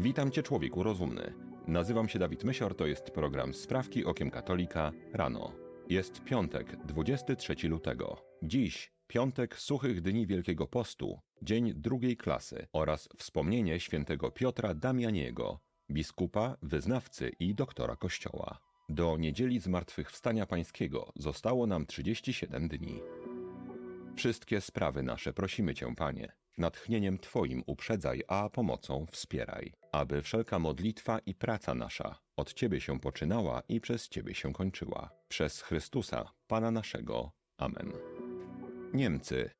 Witam Cię, człowieku rozumny. Nazywam się Dawid Mysior, to jest program Sprawki Okiem Katolika rano. Jest piątek, 23 lutego. Dziś piątek suchych dni Wielkiego Postu, dzień drugiej klasy oraz wspomnienie świętego Piotra Damianiego, biskupa, wyznawcy i doktora Kościoła. Do niedzieli Zmartwychwstania Pańskiego zostało nam 37 dni. Wszystkie sprawy nasze prosimy Cię, Panie. Natchnieniem Twoim uprzedzaj, a pomocą wspieraj, aby wszelka modlitwa i praca nasza od Ciebie się poczynała i przez Ciebie się kończyła. Przez Chrystusa, Pana naszego. Amen. Niemcy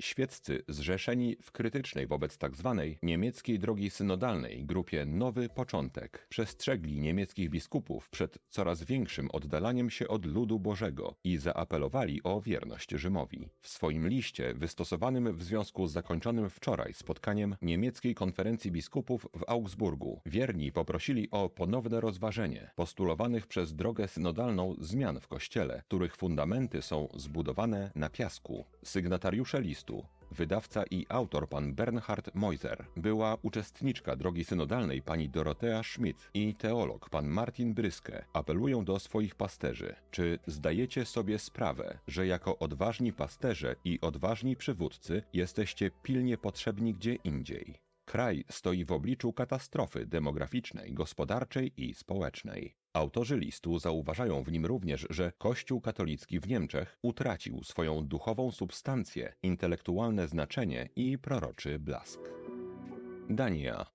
Świeccy zrzeszeni w krytycznej wobec tzw. Tak niemieckiej drogi synodalnej grupie Nowy Początek przestrzegli niemieckich biskupów przed coraz większym oddalaniem się od ludu Bożego i zaapelowali o wierność Rzymowi. W swoim liście wystosowanym w związku z zakończonym wczoraj spotkaniem niemieckiej konferencji biskupów w Augsburgu wierni poprosili o ponowne rozważenie postulowanych przez drogę synodalną zmian w kościele, których fundamenty są zbudowane na piasku. Sygnatariusze listu Wydawca i autor pan Bernhard Moiser, była uczestniczka drogi synodalnej pani Dorotea Schmidt i teolog pan Martin Bryske apelują do swoich pasterzy. Czy zdajecie sobie sprawę, że jako odważni pasterze i odważni przywódcy jesteście pilnie potrzebni gdzie indziej? Kraj stoi w obliczu katastrofy demograficznej, gospodarczej i społecznej. Autorzy listu zauważają w nim również, że Kościół katolicki w Niemczech utracił swoją duchową substancję, intelektualne znaczenie i proroczy blask. Dania.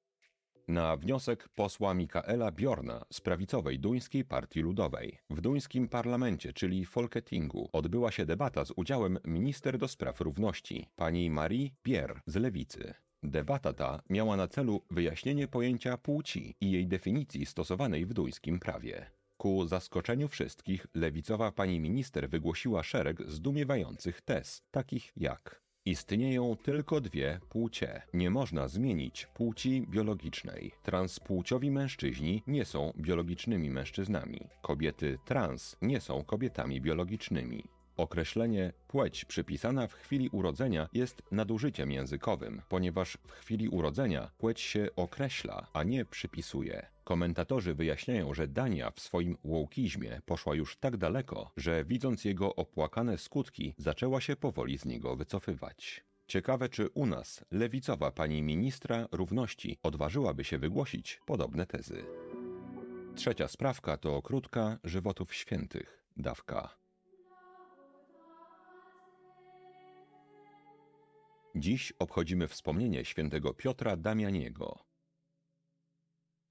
Na wniosek posła Mikaela Bjorna z prawicowej duńskiej partii ludowej w duńskim parlamencie, czyli Folketingu, odbyła się debata z udziałem minister do spraw równości, pani Marie Bier z lewicy. Debata ta miała na celu wyjaśnienie pojęcia płci i jej definicji stosowanej w duńskim prawie. Ku zaskoczeniu wszystkich, lewicowa pani minister wygłosiła szereg zdumiewających tez, takich jak Istnieją tylko dwie płcie. Nie można zmienić płci biologicznej. Transpłciowi mężczyźni nie są biologicznymi mężczyznami. Kobiety trans nie są kobietami biologicznymi. Określenie płeć przypisana w chwili urodzenia jest nadużyciem językowym, ponieważ w chwili urodzenia płeć się określa, a nie przypisuje. Komentatorzy wyjaśniają, że Dania w swoim łokizmie poszła już tak daleko, że widząc jego opłakane skutki, zaczęła się powoli z niego wycofywać. Ciekawe, czy u nas lewicowa pani ministra równości odważyłaby się wygłosić podobne tezy. Trzecia sprawka to krótka żywotów świętych, dawka. Dziś obchodzimy wspomnienie świętego Piotra Damianiego.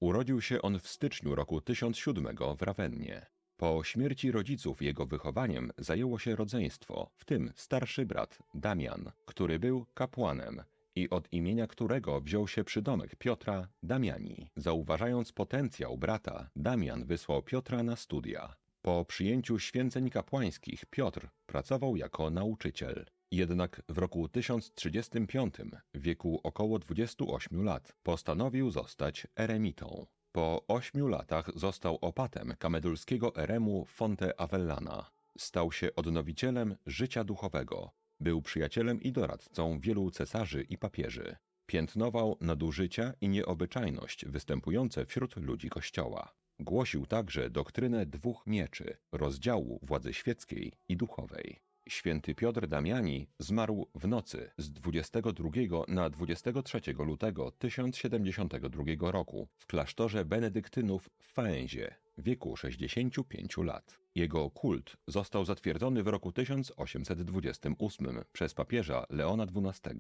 Urodził się on w styczniu roku 1007 w Rawennie. Po śmierci rodziców jego wychowaniem zajęło się rodzeństwo, w tym starszy brat Damian, który był kapłanem i od imienia którego wziął się przydomek Piotra Damiani. Zauważając potencjał brata, Damian wysłał Piotra na studia. Po przyjęciu święceń kapłańskich Piotr pracował jako nauczyciel. Jednak w roku 1035, w wieku około 28 lat, postanowił zostać eremitą. Po ośmiu latach został opatem kamedulskiego eremu Fonte Avellana. Stał się odnowicielem życia duchowego. Był przyjacielem i doradcą wielu cesarzy i papieży. Piętnował nadużycia i nieobyczajność występujące wśród ludzi Kościoła. Głosił także doktrynę dwóch mieczy, rozdziału władzy świeckiej i duchowej. Święty Piotr Damiani zmarł w nocy z 22 na 23 lutego 1072 roku w klasztorze benedyktynów w Faenzie w wieku 65 lat. Jego kult został zatwierdzony w roku 1828 przez papieża Leona XII.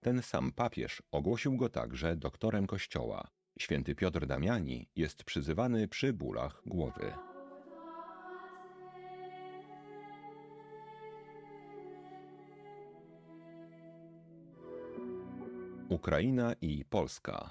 Ten sam papież ogłosił go także doktorem kościoła. Święty Piotr Damiani jest przyzywany przy bólach głowy. Ukraina i Polska.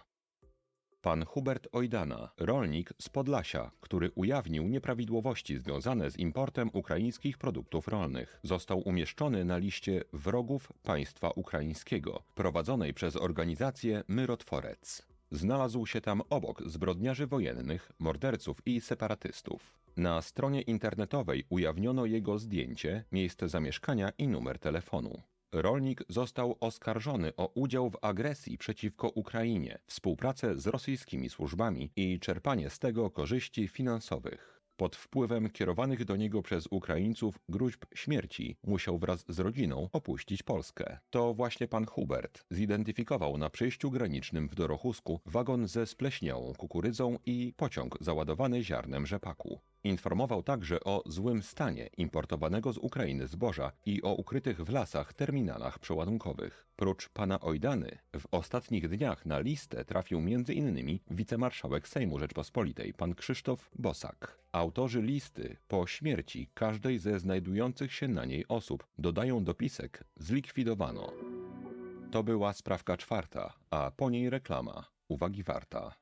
Pan Hubert Ojdana, rolnik z Podlasia, który ujawnił nieprawidłowości związane z importem ukraińskich produktów rolnych, został umieszczony na liście wrogów państwa ukraińskiego, prowadzonej przez organizację Myrotworec. Znalazł się tam obok zbrodniarzy wojennych, morderców i separatystów. Na stronie internetowej ujawniono jego zdjęcie, miejsce zamieszkania i numer telefonu. Rolnik został oskarżony o udział w agresji przeciwko Ukrainie, współpracę z rosyjskimi służbami i czerpanie z tego korzyści finansowych pod wpływem kierowanych do niego przez Ukraińców gruźb śmierci musiał wraz z rodziną opuścić Polskę. To właśnie pan Hubert zidentyfikował na przejściu granicznym w Dorochusku wagon ze spleśniałą kukurydzą i pociąg załadowany ziarnem rzepaku. Informował także o złym stanie importowanego z Ukrainy zboża i o ukrytych w lasach terminalach przeładunkowych. Prócz pana Ojdany, w ostatnich dniach na listę trafił m.in. wicemarszałek Sejmu Rzeczpospolitej pan Krzysztof Bosak. Autorzy listy po śmierci każdej ze znajdujących się na niej osób dodają dopisek zlikwidowano. To była sprawka czwarta, a po niej reklama. Uwagi warta.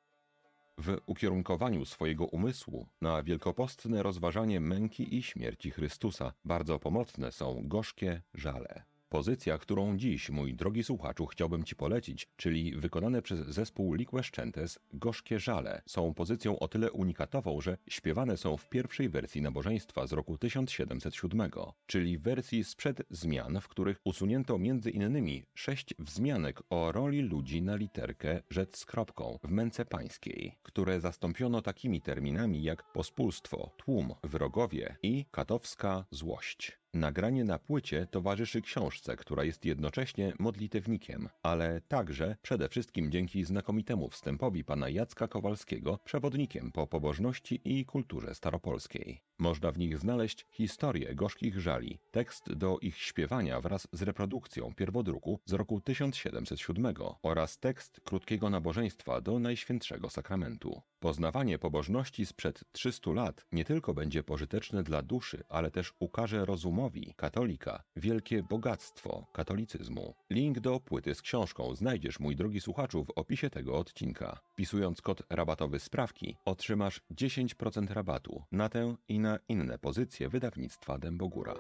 W ukierunkowaniu swojego umysłu na wielkopostne rozważanie męki i śmierci Chrystusa bardzo pomocne są gorzkie żale. Pozycja, którą dziś, mój drogi słuchaczu, chciałbym Ci polecić, czyli wykonane przez zespół Liqueszczętes Gorzkie Żale, są pozycją o tyle unikatową, że śpiewane są w pierwszej wersji nabożeństwa z roku 1707, czyli wersji sprzed zmian, w których usunięto między innymi sześć wzmianek o roli ludzi na literkę rzecz z kropką w męce pańskiej, które zastąpiono takimi terminami jak pospólstwo, tłum, wrogowie i katowska złość. Nagranie na płycie towarzyszy książce, która jest jednocześnie modlitewnikiem, ale także przede wszystkim dzięki znakomitemu wstępowi pana Jacka Kowalskiego, przewodnikiem po pobożności i kulturze staropolskiej. Można w nich znaleźć historię gorzkich żali, tekst do ich śpiewania wraz z reprodukcją pierwodruku z roku 1707 oraz tekst krótkiego nabożeństwa do Najświętszego Sakramentu. Poznawanie pobożności sprzed 300 lat nie tylko będzie pożyteczne dla duszy, ale też ukaże rozumowi katolika wielkie bogactwo katolicyzmu. Link do płyty z książką znajdziesz, mój drogi słuchaczu, w opisie tego odcinka. Wpisując kod rabatowy sprawki, otrzymasz 10% rabatu na tę i na inne pozycje wydawnictwa Dębogóra.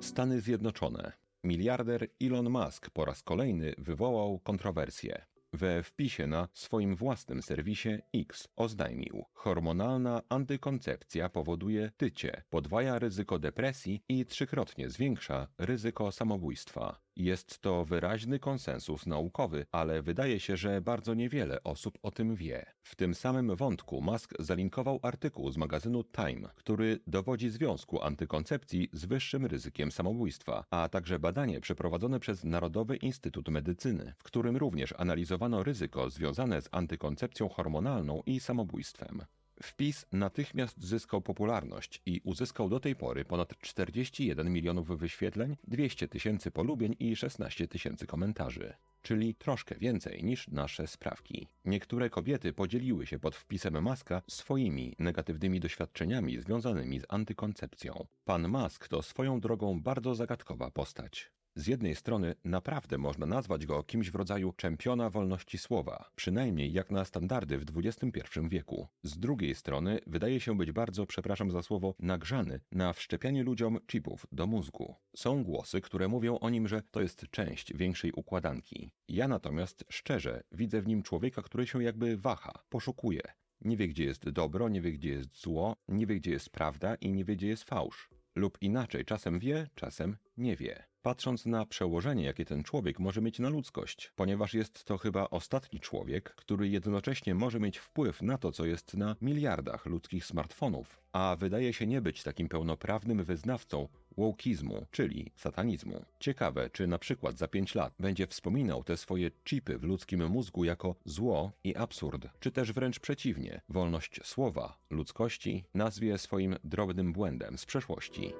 Stany Zjednoczone. Miliarder Elon Musk po raz kolejny wywołał kontrowersję. We wpisie na swoim własnym serwisie X oznajmił: Hormonalna antykoncepcja powoduje tycie, podwaja ryzyko depresji i trzykrotnie zwiększa ryzyko samobójstwa. Jest to wyraźny konsensus naukowy, ale wydaje się, że bardzo niewiele osób o tym wie. W tym samym wątku Musk zalinkował artykuł z magazynu Time, który dowodzi związku antykoncepcji z wyższym ryzykiem samobójstwa, a także badanie przeprowadzone przez Narodowy Instytut Medycyny, w którym również analizowano ryzyko związane z antykoncepcją hormonalną i samobójstwem. Wpis natychmiast zyskał popularność i uzyskał do tej pory ponad 41 milionów wyświetleń, 200 tysięcy polubień i 16 tysięcy komentarzy, czyli troszkę więcej niż nasze sprawki. Niektóre kobiety podzieliły się pod wpisem Maska swoimi negatywnymi doświadczeniami związanymi z antykoncepcją. Pan Mask to swoją drogą bardzo zagadkowa postać. Z jednej strony naprawdę można nazwać go kimś w rodzaju czempiona wolności słowa, przynajmniej jak na standardy w XXI wieku. Z drugiej strony wydaje się być bardzo, przepraszam za słowo, nagrzany na wszczepianie ludziom chipów do mózgu. Są głosy, które mówią o nim, że to jest część większej układanki. Ja natomiast szczerze widzę w nim człowieka, który się jakby waha, poszukuje. Nie wie, gdzie jest dobro, nie wie, gdzie jest zło, nie wie, gdzie jest prawda i nie wie, gdzie jest fałsz. Lub inaczej, czasem wie, czasem nie wie patrząc na przełożenie, jakie ten człowiek może mieć na ludzkość, ponieważ jest to chyba ostatni człowiek, który jednocześnie może mieć wpływ na to, co jest na miliardach ludzkich smartfonów, a wydaje się nie być takim pełnoprawnym wyznawcą wokeizmu, czyli satanizmu. Ciekawe, czy na przykład za pięć lat będzie wspominał te swoje chipy w ludzkim mózgu jako zło i absurd, czy też wręcz przeciwnie, wolność słowa, ludzkości nazwie swoim drobnym błędem z przeszłości.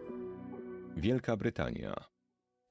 Wielka Brytania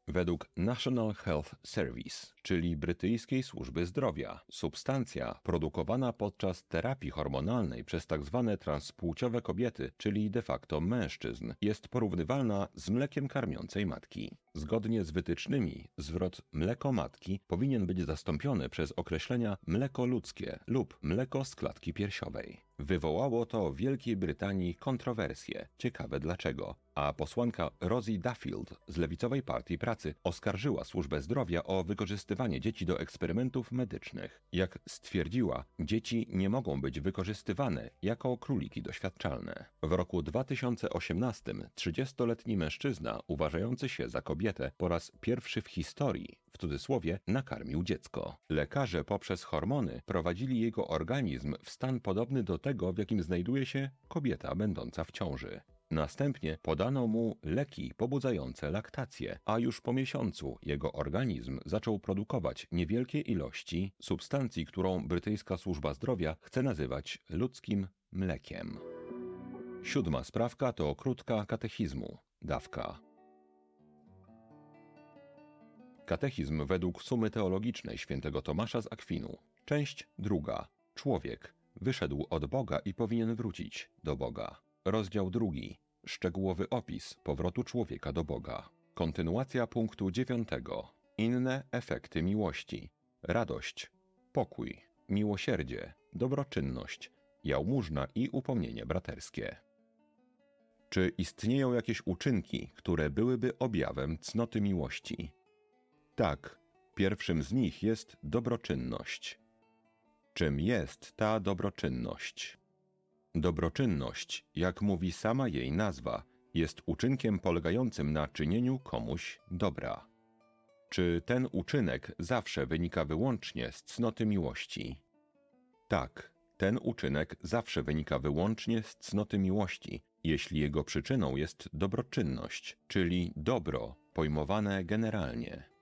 Według National Health Service, czyli brytyjskiej służby zdrowia, substancja produkowana podczas terapii hormonalnej przez tzw. Tak transpłciowe kobiety, czyli de facto mężczyzn, jest porównywalna z mlekiem karmiącej matki. Zgodnie z wytycznymi, zwrot mleko matki powinien być zastąpiony przez określenia mleko ludzkie lub mleko z klatki piersiowej. Wywołało to w Wielkiej Brytanii kontrowersje. Ciekawe dlaczego. A posłanka Rosie Duffield z Lewicowej Partii Pracy oskarżyła służbę zdrowia o wykorzystywanie dzieci do eksperymentów medycznych. Jak stwierdziła, dzieci nie mogą być wykorzystywane jako króliki doświadczalne. W roku 2018 30-letni mężczyzna uważający się za kobietę po raz pierwszy w historii w cudzysłowie, nakarmił dziecko. Lekarze poprzez hormony prowadzili jego organizm w stan podobny do tego, w jakim znajduje się kobieta będąca w ciąży. Następnie podano mu leki pobudzające laktację, a już po miesiącu jego organizm zaczął produkować niewielkie ilości substancji, którą brytyjska służba zdrowia chce nazywać ludzkim mlekiem. Siódma sprawka to krótka katechizmu, dawka. Katechizm według sumy teologicznej świętego Tomasza z Akwinu. Część druga. Człowiek wyszedł od Boga i powinien wrócić do Boga. Rozdział drugi. Szczegółowy opis powrotu człowieka do Boga. Kontynuacja punktu dziewiątego. Inne efekty miłości. Radość, pokój, miłosierdzie, dobroczynność, jałmużna i upomnienie braterskie. Czy istnieją jakieś uczynki, które byłyby objawem cnoty miłości? Tak, pierwszym z nich jest dobroczynność. Czym jest ta dobroczynność? Dobroczynność, jak mówi sama jej nazwa, jest uczynkiem polegającym na czynieniu komuś dobra. Czy ten uczynek zawsze wynika wyłącznie z cnoty miłości? Tak, ten uczynek zawsze wynika wyłącznie z cnoty miłości, jeśli jego przyczyną jest dobroczynność, czyli dobro pojmowane generalnie.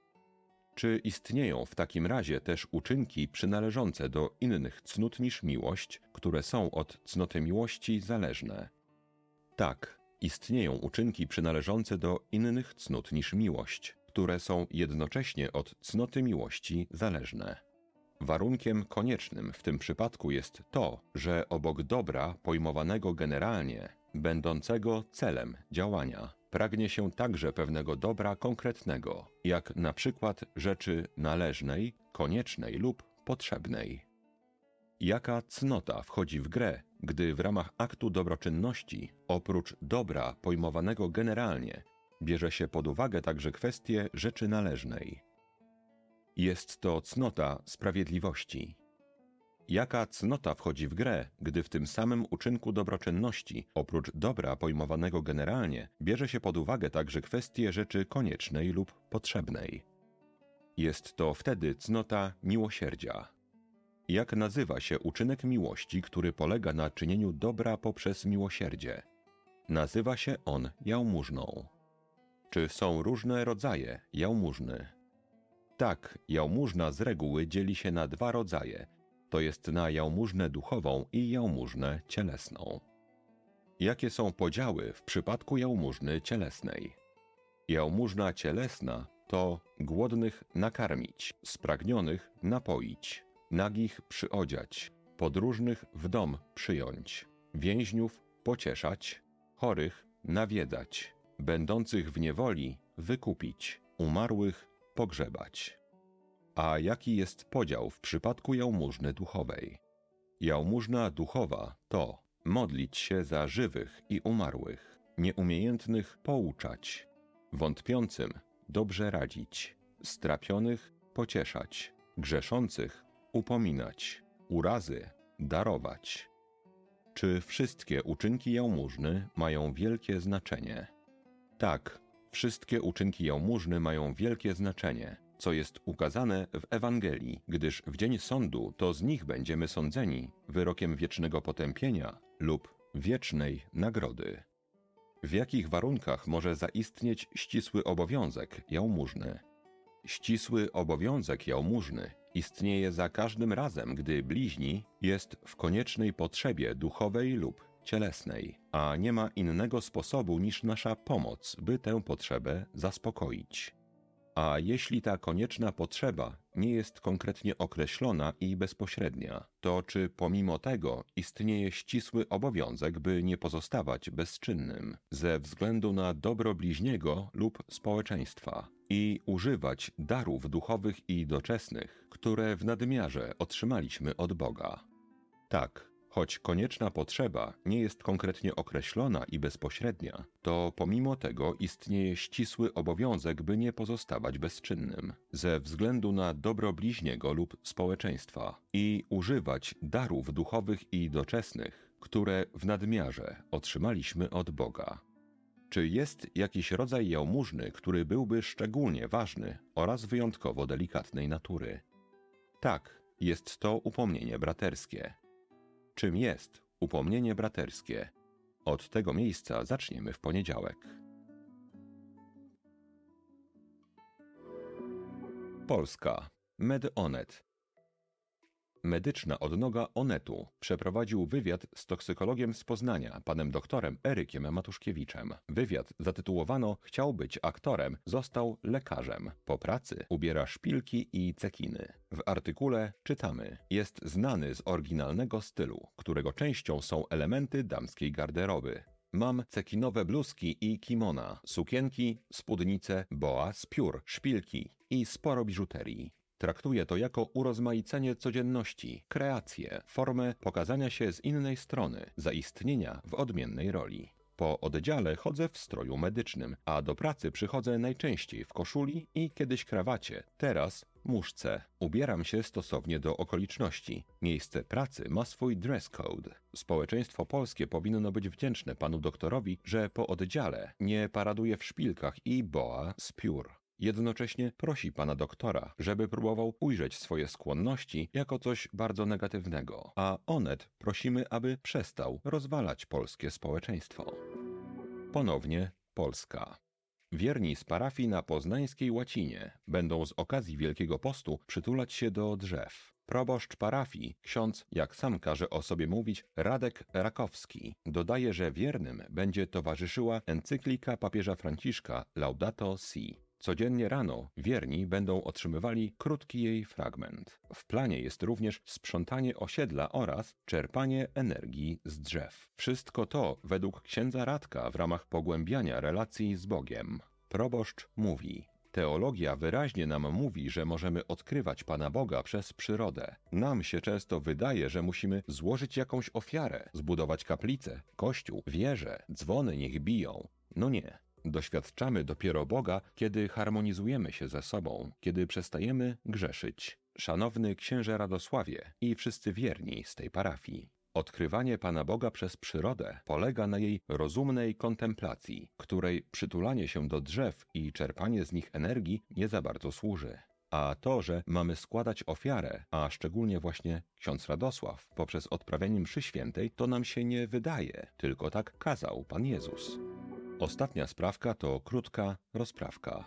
Czy istnieją w takim razie też uczynki przynależące do innych cnót niż miłość, które są od cnoty miłości zależne? Tak, istnieją uczynki przynależące do innych cnót niż miłość, które są jednocześnie od cnoty miłości zależne. Warunkiem koniecznym w tym przypadku jest to, że obok dobra pojmowanego generalnie, będącego celem działania, pragnie się także pewnego dobra konkretnego, jak na przykład rzeczy należnej, koniecznej lub potrzebnej. Jaka cnota wchodzi w grę, gdy w ramach aktu dobroczynności, oprócz dobra pojmowanego generalnie, bierze się pod uwagę także kwestię rzeczy należnej? Jest to cnota sprawiedliwości. Jaka cnota wchodzi w grę, gdy w tym samym uczynku dobroczynności, oprócz dobra pojmowanego generalnie, bierze się pod uwagę także kwestie rzeczy koniecznej lub potrzebnej? Jest to wtedy cnota miłosierdzia. Jak nazywa się uczynek miłości, który polega na czynieniu dobra poprzez miłosierdzie? Nazywa się on jałmużną. Czy są różne rodzaje jałmużny? Tak, jałmużna z reguły dzieli się na dwa rodzaje – to jest na jałmużnę duchową i jałmużnę cielesną. Jakie są podziały w przypadku jałmużny cielesnej? Jałmużna cielesna to głodnych nakarmić, spragnionych napoić, nagich przyodziać, podróżnych w dom przyjąć, więźniów pocieszać, chorych nawiedzać, będących w niewoli wykupić, umarłych pogrzebać. A jaki jest podział w przypadku jałmużny duchowej? Jałmużna duchowa to modlić się za żywych i umarłych, nieumiejętnych pouczać, wątpiącym dobrze radzić, strapionych pocieszać, grzeszących upominać, urazy darować. Czy wszystkie uczynki jałmużny mają wielkie znaczenie? Tak, wszystkie uczynki jałmużny mają wielkie znaczenie co jest ukazane w Ewangelii, gdyż w dzień sądu to z nich będziemy sądzeni wyrokiem wiecznego potępienia lub wiecznej nagrody. W jakich warunkach może zaistnieć ścisły obowiązek jałmużny? Ścisły obowiązek jałmużny istnieje za każdym razem, gdy bliźni jest w koniecznej potrzebie duchowej lub cielesnej, a nie ma innego sposobu niż nasza pomoc, by tę potrzebę zaspokoić. A jeśli ta konieczna potrzeba nie jest konkretnie określona i bezpośrednia, to czy pomimo tego istnieje ścisły obowiązek, by nie pozostawać bezczynnym ze względu na dobro bliźniego lub społeczeństwa i używać darów duchowych i doczesnych, które w nadmiarze otrzymaliśmy od Boga? Tak, Choć konieczna potrzeba nie jest konkretnie określona i bezpośrednia, to pomimo tego istnieje ścisły obowiązek, by nie pozostawać bezczynnym, ze względu na dobro bliźniego lub społeczeństwa i używać darów duchowych i doczesnych, które w nadmiarze otrzymaliśmy od Boga. Czy jest jakiś rodzaj jałmużny, który byłby szczególnie ważny oraz wyjątkowo delikatnej natury? Tak, jest to upomnienie braterskie. Czym jest upomnienie braterskie? Od tego miejsca zaczniemy w poniedziałek. Polska. MedOnet medyczna odnoga Onetu przeprowadził wywiad z toksykologiem z Poznania, panem doktorem Erykiem Matuszkiewiczem. Wywiad zatytułowano Chciał być aktorem, został lekarzem. Po pracy ubiera szpilki i cekiny. W artykule czytamy: Jest znany z oryginalnego stylu, którego częścią są elementy damskiej garderoby. Mam cekinowe bluzki i kimona, sukienki, spódnice, boa z piór, szpilki i sporo biżuterii. Traktuje to jako urozmaicenie codzienności, kreację, formę pokazania się z innej strony, zaistnienia w odmiennej roli. Po oddziale chodzę w stroju medycznym, a do pracy przychodzę najczęściej w koszuli i kiedyś krawacie, teraz muszce. Ubieram się stosownie do okoliczności. Miejsce pracy ma swój dress code. Społeczeństwo polskie powinno być wdzięczne panu doktorowi, że po oddziale nie paraduje w szpilkach i boa z piór. Jednocześnie prosi pana doktora, żeby próbował ujrzeć swoje skłonności jako coś bardzo negatywnego, a Onet prosimy, aby przestał rozwalać polskie społeczeństwo. Ponownie Polska. Wierni z parafii na poznańskiej łacinie będą z okazji Wielkiego Postu przytulać się do drzew. Proboszcz parafii, ksiądz, jak sam każe o sobie mówić, Radek Rakowski, dodaje, że wiernym będzie towarzyszyła encyklika papieża Franciszka Laudato Si. Codziennie rano wierni będą otrzymywali krótki jej fragment. W planie jest również sprzątanie osiedla oraz czerpanie energii z drzew. Wszystko to według księdza Radka w ramach pogłębiania relacji z Bogiem. Proboszcz mówi: Teologia wyraźnie nam mówi, że możemy odkrywać Pana Boga przez przyrodę. Nam się często wydaje, że musimy złożyć jakąś ofiarę, zbudować kaplicę, kościół, wieże, dzwony niech biją. No nie. Doświadczamy dopiero Boga, kiedy harmonizujemy się ze sobą, kiedy przestajemy grzeszyć. Szanowny księże Radosławie i wszyscy wierni z tej parafii. Odkrywanie Pana Boga przez przyrodę polega na jej rozumnej kontemplacji, której przytulanie się do drzew i czerpanie z nich energii nie za bardzo służy. A to, że mamy składać ofiarę, a szczególnie właśnie ksiądz Radosław, poprzez odprawianie mszy świętej, to nam się nie wydaje, tylko tak kazał Pan Jezus. Ostatnia sprawka to krótka rozprawka.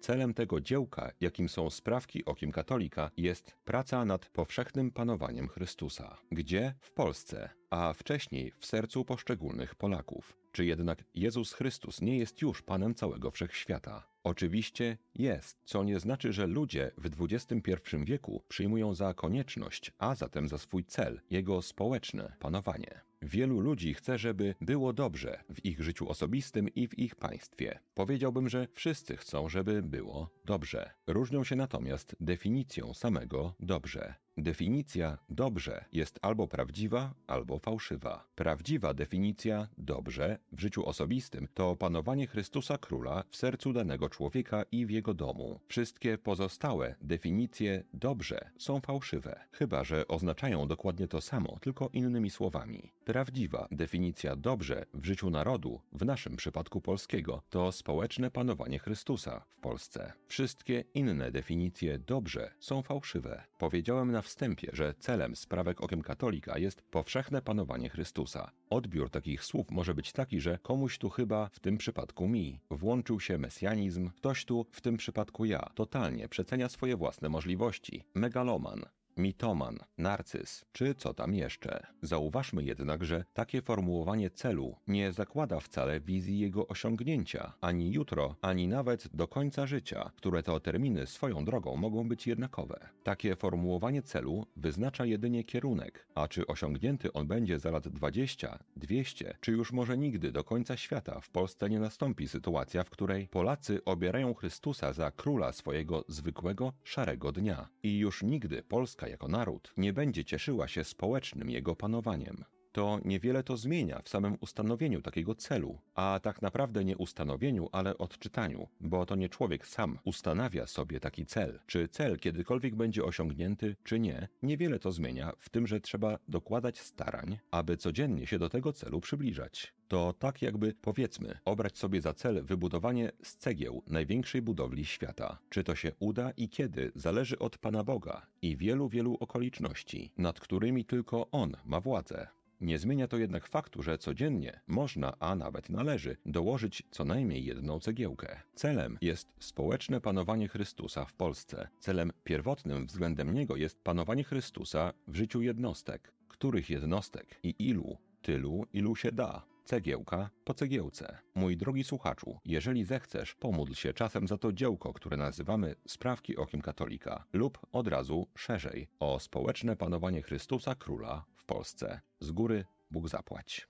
Celem tego dziełka, jakim są sprawki okiem katolika, jest praca nad powszechnym panowaniem Chrystusa. Gdzie? W Polsce, a wcześniej w sercu poszczególnych Polaków. Czy jednak Jezus Chrystus nie jest już Panem całego wszechświata? Oczywiście jest, co nie znaczy, że ludzie w XXI wieku przyjmują za konieczność, a zatem za swój cel, jego społeczne panowanie. Wielu ludzi chce, żeby było dobrze w ich życiu osobistym i w ich państwie. Powiedziałbym, że wszyscy chcą, żeby było dobrze. Różnią się natomiast definicją samego dobrze. Definicja dobrze jest albo prawdziwa, albo fałszywa. Prawdziwa definicja dobrze w życiu osobistym to panowanie Chrystusa Króla w sercu danego człowieka i w jego domu. Wszystkie pozostałe definicje dobrze są fałszywe, chyba że oznaczają dokładnie to samo, tylko innymi słowami. Prawdziwa definicja dobrze w życiu narodu, w naszym przypadku polskiego, to społeczne panowanie Chrystusa w Polsce. Wszystkie inne definicje dobrze są fałszywe. Powiedziałem na wstępie, że celem sprawek okiem katolika jest powszechne panowanie Chrystusa. Odbiór takich słów może być taki, że komuś tu chyba, w tym przypadku mi, włączył się mesjanizm, ktoś tu, w tym przypadku ja, totalnie przecenia swoje własne możliwości. Megaloman, mitoman, narcyz, czy co tam jeszcze. Zauważmy jednak, że takie formułowanie celu nie zakłada wcale wizji jego osiągnięcia, ani jutro, ani nawet do końca życia, które to terminy swoją drogą mogą być jednakowe. Takie formułowanie celu wyznacza jedynie kierunek, a czy osiągnięty on będzie za lat 20, 200, czy już może nigdy do końca świata w Polsce nie nastąpi sytuacja, w której Polacy obierają Chrystusa za króla swojego zwykłego, szarego dnia. I już nigdy Polska jako naród nie będzie cieszyła się społecznym jego panowaniem to niewiele to zmienia w samym ustanowieniu takiego celu, a tak naprawdę nie ustanowieniu, ale odczytaniu, bo to nie człowiek sam ustanawia sobie taki cel. Czy cel kiedykolwiek będzie osiągnięty, czy nie, niewiele to zmienia w tym, że trzeba dokładać starań, aby codziennie się do tego celu przybliżać. To tak jakby, powiedzmy, obrać sobie za cel wybudowanie z cegieł największej budowli świata. Czy to się uda i kiedy, zależy od Pana Boga i wielu, wielu okoliczności, nad którymi tylko On ma władzę. Nie zmienia to jednak faktu, że codziennie można, a nawet należy, dołożyć co najmniej jedną cegiełkę. Celem jest społeczne panowanie Chrystusa w Polsce. Celem pierwotnym względem Niego jest panowanie Chrystusa w życiu jednostek. Których jednostek i ilu? Tylu, ilu się da cegiełka po cegiełce. Mój drogi słuchaczu, jeżeli zechcesz, pomódl się czasem za to dziełko, które nazywamy Sprawki Okiem Katolika, lub od razu szerzej o społeczne panowanie Chrystusa Króla w Polsce. Z góry Bóg zapłać.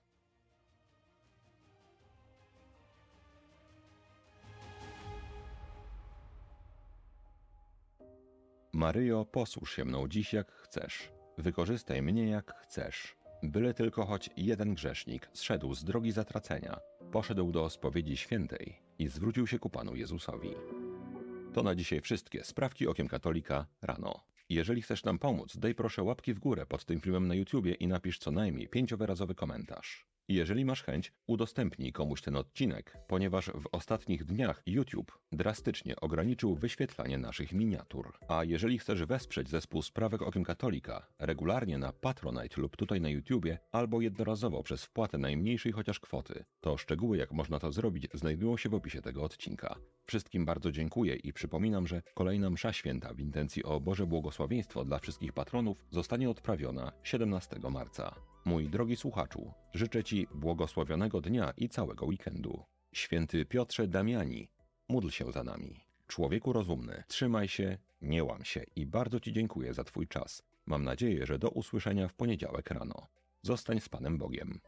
Maryjo, posłuż się mną dziś jak chcesz. Wykorzystaj mnie jak chcesz. Byle tylko choć jeden grzesznik zszedł z drogi zatracenia, poszedł do spowiedzi świętej i zwrócił się ku Panu Jezusowi. To na dzisiaj wszystkie sprawki okiem katolika rano. Jeżeli chcesz nam pomóc, daj proszę łapki w górę pod tym filmem na YouTubie i napisz co najmniej pięciowyrazowy komentarz. Jeżeli masz chęć, udostępnij komuś ten odcinek, ponieważ w ostatnich dniach YouTube drastycznie ograniczył wyświetlanie naszych miniatur. A jeżeli chcesz wesprzeć zespół Sprawek Okiem Katolika regularnie na Patronite lub tutaj na YouTubie, albo jednorazowo przez wpłatę najmniejszej chociaż kwoty, to szczegóły jak można to zrobić znajdują się w opisie tego odcinka. Wszystkim bardzo dziękuję i przypominam, że kolejna msza święta w intencji o Boże błogosławieństwo dla wszystkich patronów zostanie odprawiona 17 marca. Mój drogi słuchaczu, życzę Ci błogosławionego dnia i całego weekendu. Święty Piotrze Damiani, módl się za nami. Człowieku rozumny, trzymaj się, nie łam się i bardzo Ci dziękuję za Twój czas. Mam nadzieję, że do usłyszenia w poniedziałek rano. Zostań z Panem Bogiem.